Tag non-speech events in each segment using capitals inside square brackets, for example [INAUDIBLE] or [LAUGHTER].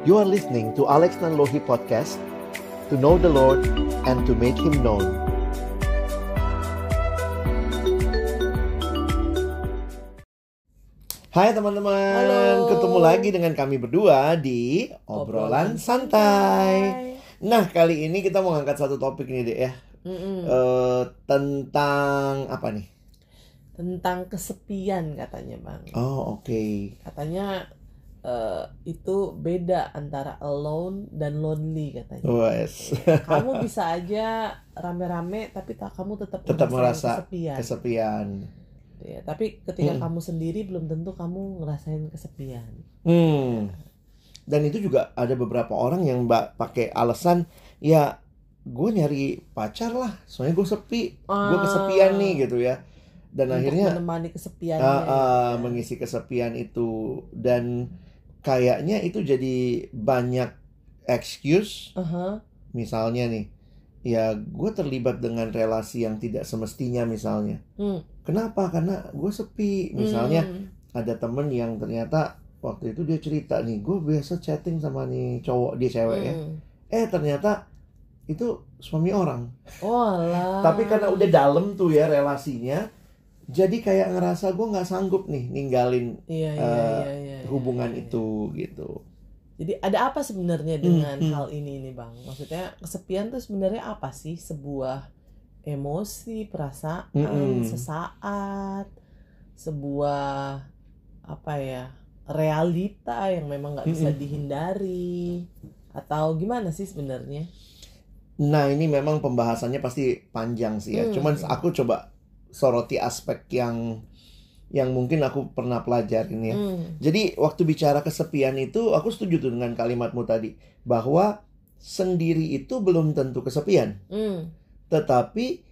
You are listening to Alex Nanlohi Podcast To know the Lord and to make Him known Hai teman-teman, Halo. ketemu lagi dengan kami berdua di Obrolan Santai. Nah, kali ini kita mau ngangkat satu topik nih, Dek ya. Mm-mm. Eh, tentang apa nih? Tentang kesepian katanya bang. Oh, oke. Katanya eh, itu beda antara alone dan lonely katanya. Wes, [LAUGHS] Kamu bisa aja rame-rame tapi tak kamu tetap Tetap merasa kesepian. kesepian. Ya, tapi ketika Mm. kamu sendiri belum tentu kamu ngerasain kesepian. Hmm. Dan itu juga ada beberapa orang yang mbak pakai alasan ya gue nyari pacar lah, soalnya gue sepi, gue kesepian nih gitu ya. Dan Ah. Untuk akhirnya menemani kesepiannya. ah, ah, gitu ya. mengisi kesepian itu dan kayaknya itu jadi banyak excuse. Aha. Misalnya nih, ya gue terlibat dengan relasi yang tidak semestinya misalnya. Hmm. Kenapa? Karena gue sepi. Misalnya Hmm. ada temen yang ternyata waktu itu dia cerita nih gue biasa chatting sama nih cowok dia cewek ya Hmm. eh ternyata itu suami orang Walah. tapi karena udah dalam tuh ya relasinya jadi kayak ngerasa gue nggak sanggup nih ninggalin Iya, iya, eh, iya, iya, hubungan iya, iya. itu gitu Jadi ada apa sebenarnya dengan hmm. hal ini nih bang? Maksudnya kesepian tuh sebenarnya apa sih? Sebuah emosi, perasaan, Mm-mm. sesaat, sebuah apa ya realita yang memang nggak bisa Mm-mm. dihindari atau gimana sih sebenarnya? nah ini memang pembahasannya pasti panjang sih ya Hmm. cuman aku coba soroti aspek yang yang mungkin aku pernah pelajarin ya Hmm. Jadi waktu bicara kesepian itu aku setuju tuh dengan kalimatmu tadi bahwa sendiri itu belum tentu kesepian, Hmm. tetapi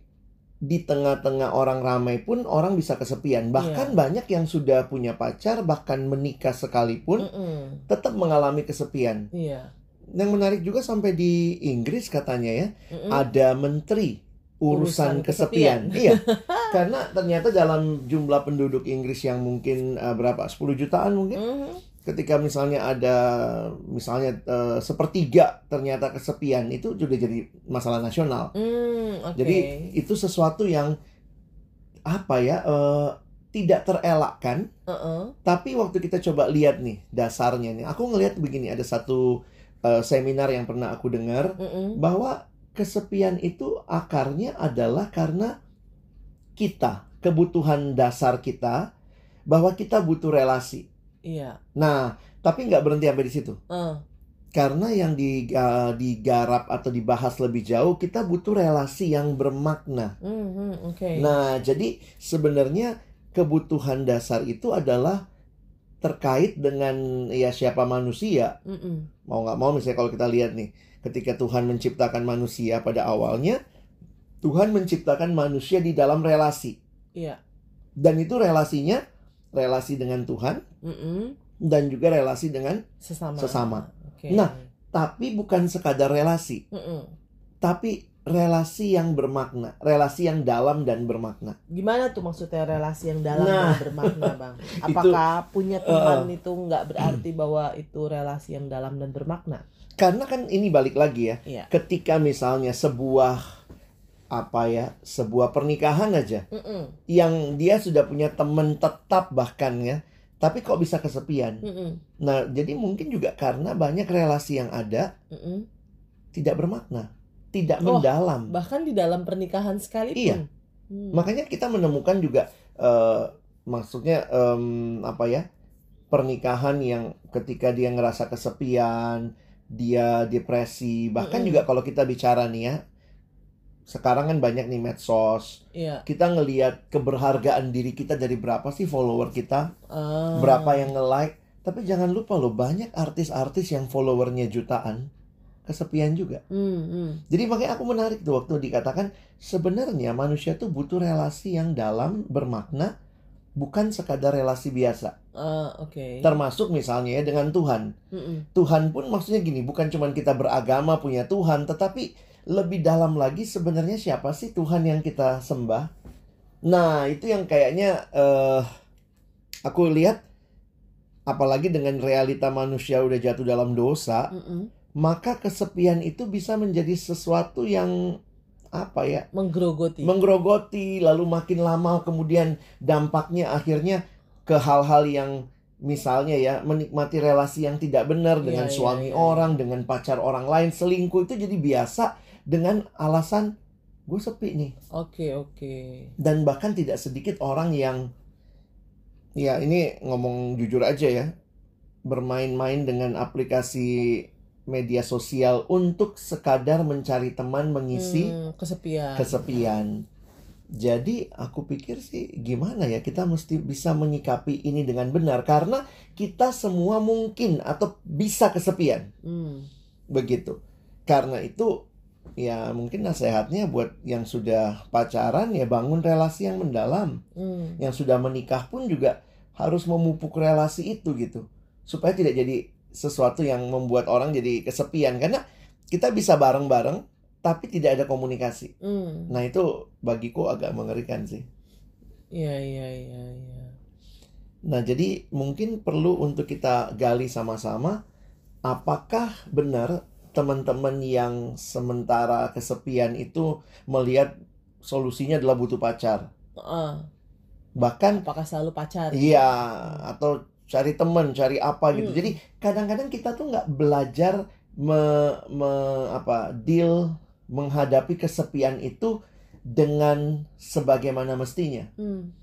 di tengah-tengah orang ramai pun orang bisa kesepian. Bahkan banyak yang sudah punya pacar bahkan menikah sekalipun Mm-mm. tetap mengalami kesepian. Iya. Yang menarik juga sampai di Inggris katanya ya, Mm-mm. ada menteri urusan, kesepian. kesepian. [LAUGHS] Iya. [LAUGHS] Karena ternyata dalam jumlah penduduk Inggris yang mungkin eh, berapa? 10 jutaan mungkin Mhm. ketika misalnya ada misalnya eh, sepertiga ternyata kesepian itu sudah jadi masalah nasional. Hmm, oke. Jadi itu sesuatu yang apa ya eh, tidak terelakkan. Uh-uh. Tapi waktu kita coba lihat nih dasarnya nih, aku ngelihat begini ada satu eh, seminar yang pernah aku dengar Mm-mm. bahwa kesepian itu akarnya adalah karena kita kebutuhan dasar kita bahwa kita butuh relasi. Iya. Nah, tapi nggak berhenti sampai di situ. Uh. Karena yang di- digarap atau dibahas lebih jauh, kita butuh relasi yang bermakna. Mhm, Oke. Nah, jadi sebenarnya kebutuhan dasar itu adalah terkait dengan ya siapa manusia. Mm-mm. Mau nggak mau, misalnya kalau kita lihat nih, ketika Tuhan menciptakan manusia pada awalnya, Tuhan menciptakan manusia di dalam relasi. Iya. Dan itu relasinya relasi dengan Tuhan Mm-mm. dan juga relasi dengan Sesama. Sesama. Oke. Nah. tapi bukan sekadar relasi. Mm-mm. tapi relasi yang bermakna, relasi yang dalam dan bermakna. Gimana tuh maksudnya relasi yang dalam Nah. dan bermakna, Bang? [LAUGHS] Apakah punya teman itu nggak berarti bahwa itu relasi yang dalam dan bermakna? Karena kan ini balik lagi ya, Iya. ketika misalnya sebuah apa ya, sebuah pernikahan aja Mm-mm. yang dia sudah punya teman tetap bahkan ya, tapi kok bisa kesepian. Mm-mm. Nah, jadi mungkin juga karena banyak relasi yang ada Mm-mm. tidak bermakna, tidak Oh, mendalam. Bahkan di dalam pernikahan sekalipun. Iya. Hmm. Makanya kita menemukan juga eh, maksudnya em, apa ya pernikahan yang ketika dia ngerasa kesepian, dia depresi, bahkan Mm-mm. juga kalau kita bicara nih ya, sekarang kan banyak nih medsos, Iya. kita ngelihat keberhargaan diri kita dari berapa sih follower kita, Ah. berapa yang nge-like, tapi jangan lupa loh banyak artis-artis yang followernya jutaan kesepian juga. Hmm, hmm. Jadi makanya aku menarik tuh waktu dikatakan sebenarnya manusia tuh butuh relasi yang dalam bermakna bukan sekadar relasi biasa. Ah, Oke. Termasuk misalnya ya dengan Tuhan. Mm-mm. Tuhan pun maksudnya gini, bukan cuma kita beragama punya Tuhan, tetapi lebih dalam lagi sebenarnya siapa sih Tuhan yang kita sembah? Nah, itu yang kayaknya eh aku lihat apalagi dengan realita manusia udah jatuh dalam dosa, Mm-mm. maka kesepian itu bisa menjadi sesuatu yang apa ya? Menggerogoti. menggerogoti lalu makin lama kemudian dampaknya akhirnya ke hal-hal yang misalnya ya menikmati relasi yang tidak benar dengan Iya, iya, suami iya. orang dengan pacar orang lain selingkuh itu jadi biasa dengan alasan gue sepi nih Oke, oke. dan bahkan tidak sedikit orang yang ya ini ngomong jujur aja ya bermain-main dengan aplikasi media sosial untuk sekadar mencari teman mengisi Hmm, kesepian. kesepian. Jadi aku pikir sih gimana ya kita mesti bisa menyikapi ini dengan benar karena kita semua mungkin atau bisa kesepian Hmm. begitu. Karena itu ya mungkin nasihatnya buat yang sudah pacaran ya bangun relasi yang mendalam. Hmm. Yang sudah menikah pun juga harus memupuk relasi itu gitu. Supaya tidak jadi sesuatu yang membuat orang jadi kesepian karena kita bisa bareng-bareng tapi tidak ada komunikasi. Hmm. Nah itu bagiku agak mengerikan sih. Iya, iya, iya, iya. Nah jadi mungkin perlu untuk kita gali sama-sama apakah benar teman-teman yang sementara kesepian itu melihat solusinya adalah butuh pacar. Ah, Bahkan apakah selalu pacar? iya atau cari teman, cari apa gitu. Hmm. Jadi kadang-kadang kita tuh nggak belajar me, me- apa deal menghadapi kesepian itu dengan sebagaimana mestinya. Hmm.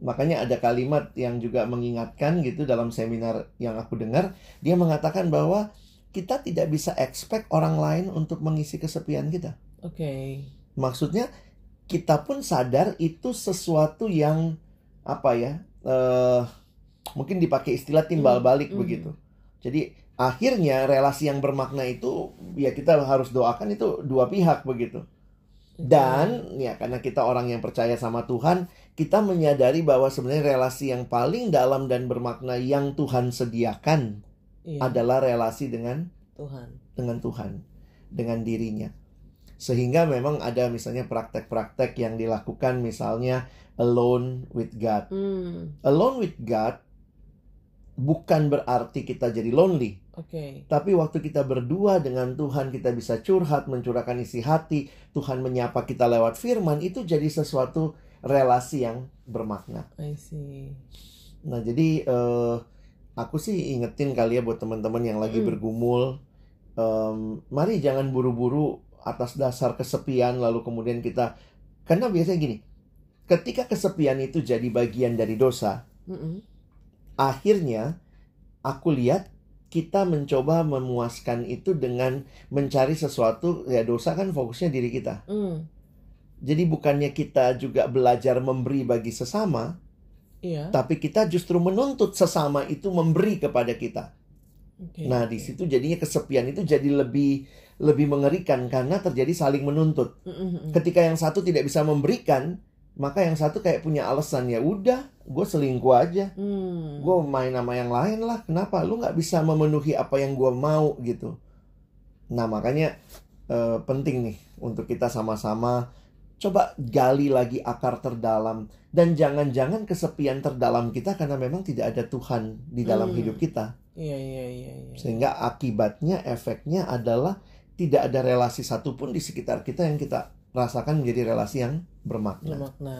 Makanya ada kalimat yang juga mengingatkan gitu dalam seminar yang aku dengar, dia mengatakan bahwa kita tidak bisa expect orang lain untuk mengisi kesepian kita. Oke. Maksudnya kita pun sadar itu sesuatu yang apa ya? eh mungkin dipakai istilah timbal Hmm, balik hmm. begitu. Jadi akhirnya relasi yang bermakna itu ya kita harus doakan itu dua pihak begitu. Dan ya karena kita orang yang percaya sama Tuhan, kita menyadari bahwa sebenarnya relasi yang paling dalam dan bermakna yang Tuhan sediakan Iya, adalah relasi dengan Tuhan. dengan Tuhan, dengan dirinya. Sehingga memang ada misalnya praktek-praktek yang dilakukan misalnya alone with God. Hmm. Alone with God bukan berarti kita jadi lonely. Oke. Tapi waktu kita berdua dengan Tuhan, kita bisa curhat, mencurahkan isi hati, Tuhan menyapa kita lewat firman, itu jadi sesuatu relasi yang bermakna. I see. Nah, jadi eh, aku sih ingetin kali ya buat teman-teman yang lagi Mm. bergumul, em, mari jangan buru-buru atas dasar kesepian lalu kemudian kita, karena biasanya gini, ketika kesepian itu jadi bagian dari dosa, Mm-mm. Akhirnya aku lihat kita mencoba memuaskan itu dengan mencari sesuatu ya dosa kan fokusnya diri kita. Hmm. Jadi bukannya kita juga belajar memberi bagi sesama, Iya. tapi kita justru menuntut sesama itu memberi kepada kita. Oke. Nah, di situ jadinya kesepian itu jadi lebih lebih mengerikan karena terjadi saling menuntut. Mm-mm. Ketika yang satu tidak bisa memberikan, maka yang satu kayak punya alasan ya udah, gue selingkuh aja. Hmm. gue main sama yang lain lah kenapa lu nggak bisa memenuhi apa yang gue mau gitu nah makanya eh, penting nih untuk kita sama-sama coba gali lagi akar terdalam dan jangan-jangan kesepian terdalam kita karena memang tidak ada Tuhan di dalam Hmm. hidup kita Iya, iya, iya, iya. sehingga akibatnya efeknya adalah tidak ada relasi satupun di sekitar kita yang kita rasakan menjadi relasi yang bermakna Bermakna.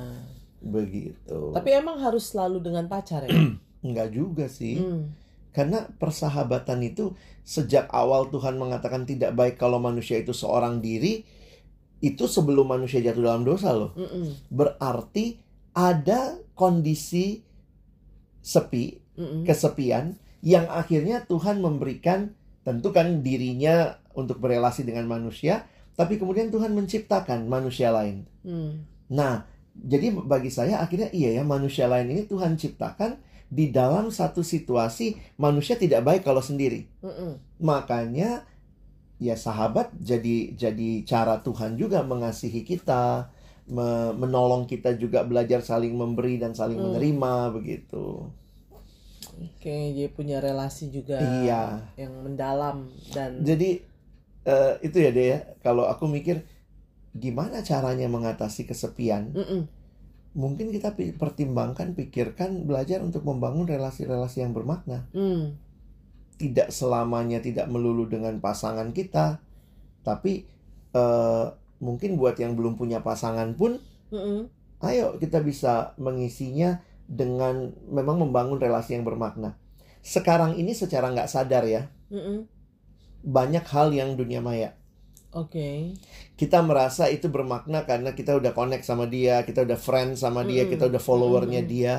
begitu Tapi emang harus selalu dengan pacar ya? [CLEARS THROAT] nggak juga sih Hmm. Karena persahabatan itu sejak awal Tuhan mengatakan tidak baik kalau manusia itu seorang diri, itu sebelum manusia jatuh dalam dosa loh. Mm-mm. Berarti ada kondisi sepi, Mm-mm. kesepian yang akhirnya Tuhan memberikan tentu kan dirinya untuk berelasi dengan manusia, tapi kemudian Tuhan menciptakan manusia lain. Hmm. Nah, jadi bagi saya akhirnya iya ya manusia lain ini Tuhan ciptakan di dalam satu situasi manusia tidak baik kalau sendiri. Mm-mm. Makanya ya sahabat jadi jadi cara Tuhan juga mengasihi kita, me- menolong kita juga belajar saling memberi dan saling Hmm. menerima begitu. Oke, jadi punya relasi juga Iya. yang mendalam dan Jadi eh, itu ya deh ya. Kalau aku mikir gimana caranya mengatasi kesepian? Mm-mm. mungkin kita pertimbangkan, pikirkan, belajar untuk membangun relasi-relasi yang bermakna. Hmm. Tidak selamanya tidak melulu dengan pasangan kita, tapi eh, mungkin buat yang belum punya pasangan pun, Mm-mm. ayo kita bisa mengisinya dengan memang membangun relasi yang bermakna. Sekarang ini secara nggak sadar ya, Mm-mm. Banyak hal yang dunia maya. Oke. Kita merasa itu bermakna karena kita udah connect sama dia, kita udah friend sama dia, Mm-mm. kita udah followernya Mm-mm. dia.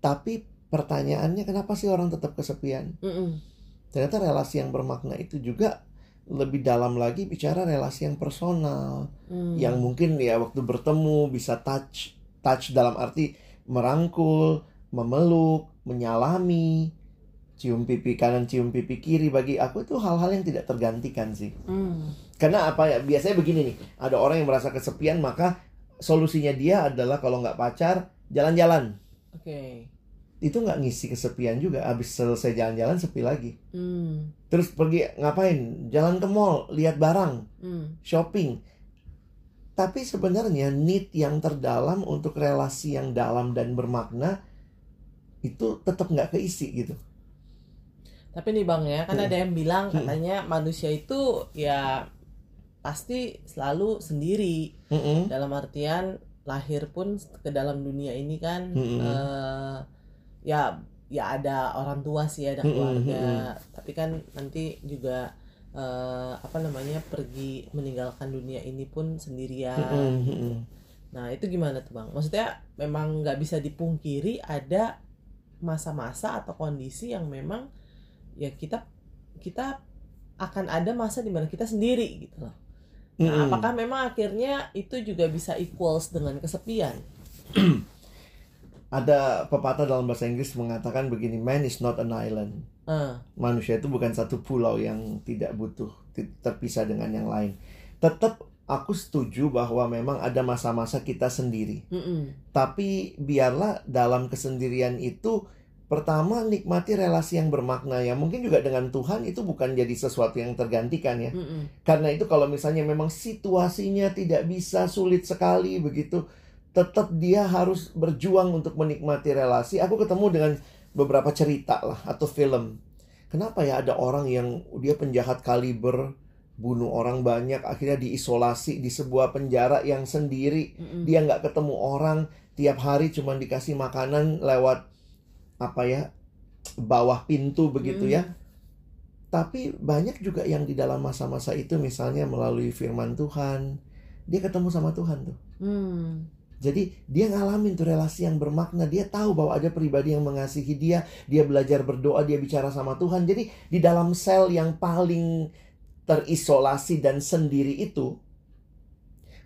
Tapi pertanyaannya kenapa sih orang tetap kesepian? Mm-mm. Ternyata relasi yang bermakna itu juga lebih dalam lagi bicara relasi yang personal, Hmm. yang mungkin ya waktu bertemu bisa touch, touch dalam arti merangkul, memeluk, menyalami, cium pipi kanan, cium pipi kiri. Bagi aku itu hal-hal yang tidak tergantikan sih. Hmm. Karena apa ya? Biasanya begini nih, ada orang yang merasa kesepian maka solusinya dia adalah kalau nggak pacar jalan-jalan. Oke. Itu nggak ngisi kesepian juga. Habis selesai jalan-jalan sepi lagi. Hmm. Terus pergi ngapain? Jalan ke mall, lihat barang, Hmm. shopping. Tapi sebenarnya need yang terdalam untuk relasi yang dalam dan bermakna itu tetap nggak keisi gitu. Tapi nih bang ya, kan Hmm. ada yang bilang Hmm. katanya manusia itu ya pasti selalu sendiri. Mm-mm. Dalam artian lahir pun ke dalam dunia ini kan Mm-mm. eh, ya ya ada orang tua sih ada Mm-mm, keluarga. Tapi kan nanti juga eh, apa namanya pergi meninggalkan dunia ini pun sendirian. Mm-mm. Nah itu gimana tuh bang? Maksudnya memang nggak bisa dipungkiri ada masa-masa atau kondisi yang memang ya kita kita akan ada masa di mana kita sendiri gitu loh. Nah, Mm-mm. apakah memang akhirnya itu juga bisa equals dengan kesepian? Ada pepatah dalam bahasa Inggris mengatakan begini, man is not an island. Ah, manusia itu bukan satu pulau yang tidak butuh terpisah dengan yang lain. Tetap aku setuju bahwa memang ada masa-masa kita sendiri. mm-mm, Tapi biarlah dalam kesendirian itu pertama nikmati relasi yang bermakna ya. Mungkin juga dengan Tuhan itu bukan jadi sesuatu yang tergantikan ya. mm-mm, Karena itu kalau misalnya memang situasinya tidak bisa sulit sekali begitu, tetap dia harus berjuang untuk menikmati relasi. Aku ketemu dengan beberapa cerita lah atau film. Kenapa ya ada orang yang dia penjahat kaliber, bunuh orang banyak, akhirnya diisolasi di sebuah penjara yang sendiri. mm-mm, Dia nggak ketemu orang, tiap hari cuma dikasih makanan lewat apa ya bawah pintu begitu ya. Tapi banyak juga yang di dalam masa-masa itu misalnya melalui firman Tuhan, dia ketemu sama Tuhan tuh. mm, Jadi dia ngalamin tuh relasi yang bermakna, dia tahu bahwa ada pribadi yang mengasihi dia, dia belajar berdoa, dia bicara sama Tuhan. Jadi di dalam sel yang paling terisolasi dan sendiri itu,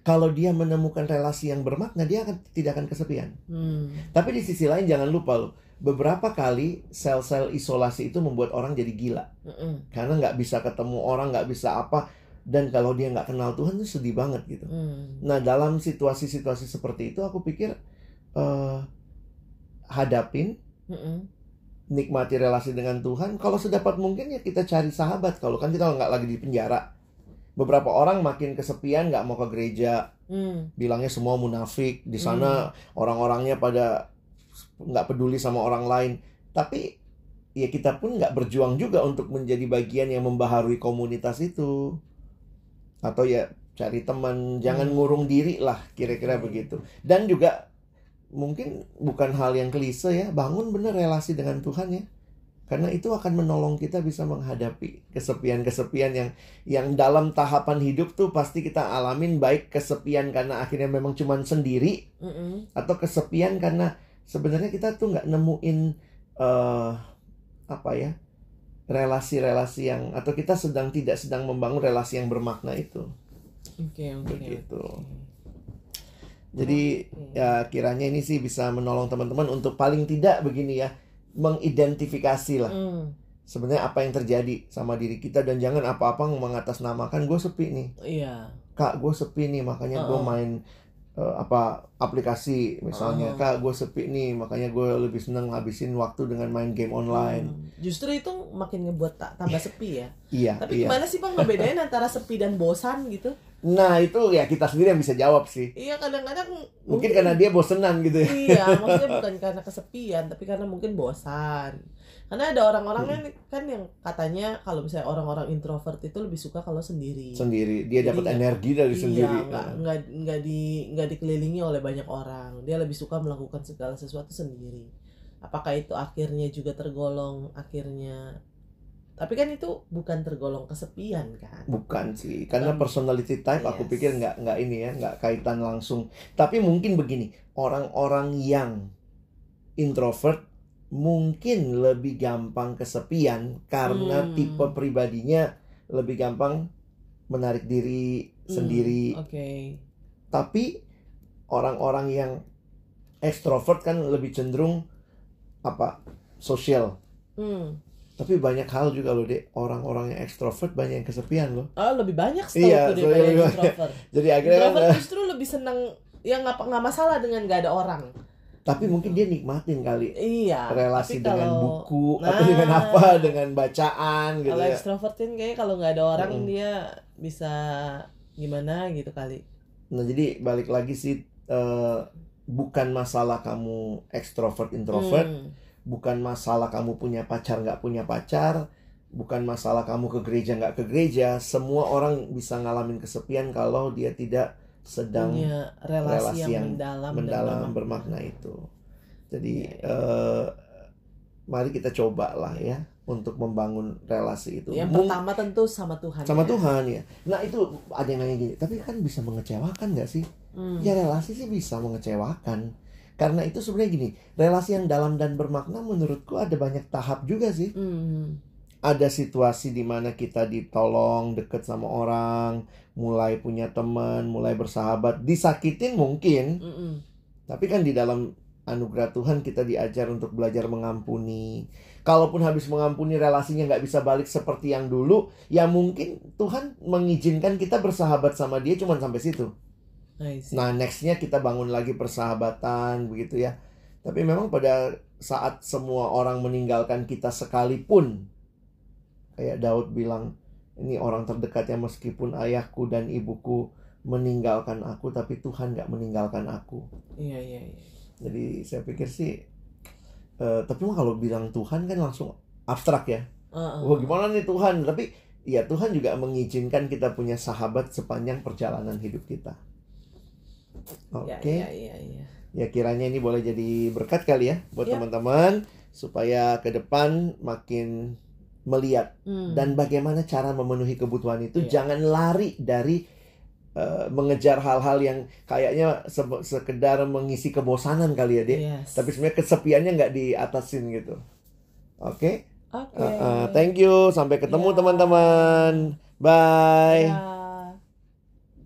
kalau dia menemukan relasi yang bermakna, dia akan tidak akan kesepian. mm, Tapi di sisi lain jangan lupa loh, beberapa kali sel-sel isolasi itu membuat orang jadi gila. Mm-mm, karena nggak bisa ketemu orang, nggak bisa apa, dan kalau dia nggak kenal Tuhan itu sedih banget gitu. mm, Nah dalam situasi-situasi seperti itu aku pikir eh, hadapin, mm-mm, nikmati relasi dengan Tuhan. Kalau sedapat mungkin ya kita cari sahabat. Kalau kan kita nggak lagi di penjara. Beberapa orang makin kesepian nggak mau ke gereja, mm, bilangnya semua munafik. Di sana orang-orangnya pada nggak peduli sama orang lain. Tapi ya kita pun nggak berjuang juga untuk menjadi bagian yang membaharui komunitas itu. Atau ya cari teman jangan Hmm. ngurung diri lah kira-kira Oke. begitu. Dan juga mungkin bukan hal yang klise ya bangun bener relasi dengan Tuhan ya. Karena itu akan menolong kita bisa menghadapi kesepian-kesepian yang yang dalam tahapan hidup tuh pasti kita alamin baik kesepian karena akhirnya memang cuman sendiri mm-mm, atau kesepian karena sebenarnya kita tuh nggak nemuin eh apa ya relasi-relasi yang atau kita sedang tidak sedang membangun relasi yang bermakna itu oke oke begitu oke. jadi Oke. ya kiranya ini sih bisa menolong teman-teman untuk paling tidak begini ya mengidentifikasi lah Mm, sebenarnya apa yang terjadi sama diri kita dan jangan apa-apa mengatasnamakan gue sepi nih iya kak gue sepi nih makanya gue Uh-uh. main eh, apa aplikasi. Misalnya Uh-uh. kak gue sepi nih makanya gue lebih seneng ngabisin waktu dengan main game online. Mm, justru itu makin ngebuat tak tambah sepi ya? Iya tapi iya. gimana sih bang ngebedain [LAUGHS] antara sepi dan bosan gitu Nah itu ya kita sendiri yang bisa jawab sih. Iya kadang-kadang Mungkin karena dia bosenan gitu ya. Iya, [LAUGHS] maksudnya bukan karena kesepian, tapi karena mungkin bosan. Karena ada orang-orang Hmm. kan, yang katanya kalau misalnya orang-orang introvert itu lebih suka kalau sendiri. Sendiri dia dapat energi dari iya, sendiri. nggak nggak nggak di nggak dikelilingi oleh banyak orang. Dia lebih suka melakukan segala sesuatu sendiri. Apakah itu akhirnya juga tergolong akhirnya? Tapi kan itu bukan tergolong kesepian kan? Bukan sih, karena Bukan. personality type aku Yes. pikir nggak nggak ini ya, nggak kaitan langsung. Tapi mungkin begini, orang-orang yang introvert mungkin lebih gampang kesepian karena Hmm. tipe pribadinya lebih gampang menarik diri Hmm, sendiri. Oke. Tapi orang-orang yang ekstrovert kan lebih cenderung apa sosial. Hmm. Tapi banyak hal juga loh deh orang-orang yang ekstrovert banyak yang kesepian loh. Oh, lebih banyak setahu Iya, so daripada yang introvert. Jadi akhirnya kan, Introvert justru lebih senang ya nggak nggak masalah dengan nggak ada orang. tapi mungkin dia nikmatin kali Iya. relasi tapi dengan kalau- buku atau Nah. dengan apa dengan bacaan gitu Kalau ya. ekstrovert kan kayaknya kalau nggak ada orang Mm-mm. dia bisa gimana gitu kali. Nah jadi balik lagi sih eh, bukan masalah kamu ekstrovert introvert, Hmm. Bukan masalah kamu punya pacar nggak punya pacar, bukan masalah kamu ke gereja nggak ke gereja. Semua orang bisa ngalamin kesepian kalau dia tidak sedang punya relasi, relasi yang, yang mendalam, dan mendalam bermakna itu. Jadi Iya, eh, mari kita coba lah ya untuk membangun relasi itu. Yang Mung- pertama tentu sama Tuhan. sama ya. Tuhan ya. Nah itu ada yang nanya gini, tapi kan bisa mengecewakan nggak sih? Hmm. Ya relasi sih bisa mengecewakan. Karena itu sebenarnya gini, relasi yang dalam dan bermakna menurutku ada banyak tahap juga sih. Hmm. Ada situasi di mana kita ditolong deket sama orang, mulai punya teman, mulai bersahabat, disakitin mungkin, Mm-mm. tapi kan di dalam anugerah Tuhan kita diajar untuk belajar mengampuni. Kalaupun habis mengampuni relasinya nggak bisa balik seperti yang dulu, ya mungkin Tuhan mengizinkan kita bersahabat sama dia cuma sampai situ. Nah, nextnya kita bangun lagi persahabatan begitu ya. Tapi memang pada saat semua orang meninggalkan kita sekalipun, kayak Daud bilang, ini orang terdekatnya meskipun ayahku dan ibuku meninggalkan aku, tapi Tuhan nggak meninggalkan aku. Iya iya iya. Jadi saya pikir sih, eh, tapi mah kalau bilang Tuhan kan langsung abstrak ya. Uh-uh. Wah gimana nih Tuhan? Tapi ya Tuhan juga mengizinkan kita punya sahabat sepanjang perjalanan hidup kita. Oke. Iya iya iya. iya. Ya kiranya ini boleh jadi berkat kali ya buat Yap. teman-teman supaya ke depan makin melihat Hmm. dan bagaimana cara memenuhi kebutuhan itu Iya. jangan lari dari eh, mengejar hal-hal yang kayaknya se- sekedar mengisi kebosanan kali ya dek. Yes. Tapi sebenarnya kesepiannya nggak diatasin gitu. Oke, Oke. Uh, uh, thank you. Sampai ketemu Ya. teman-teman. Bye. Ya.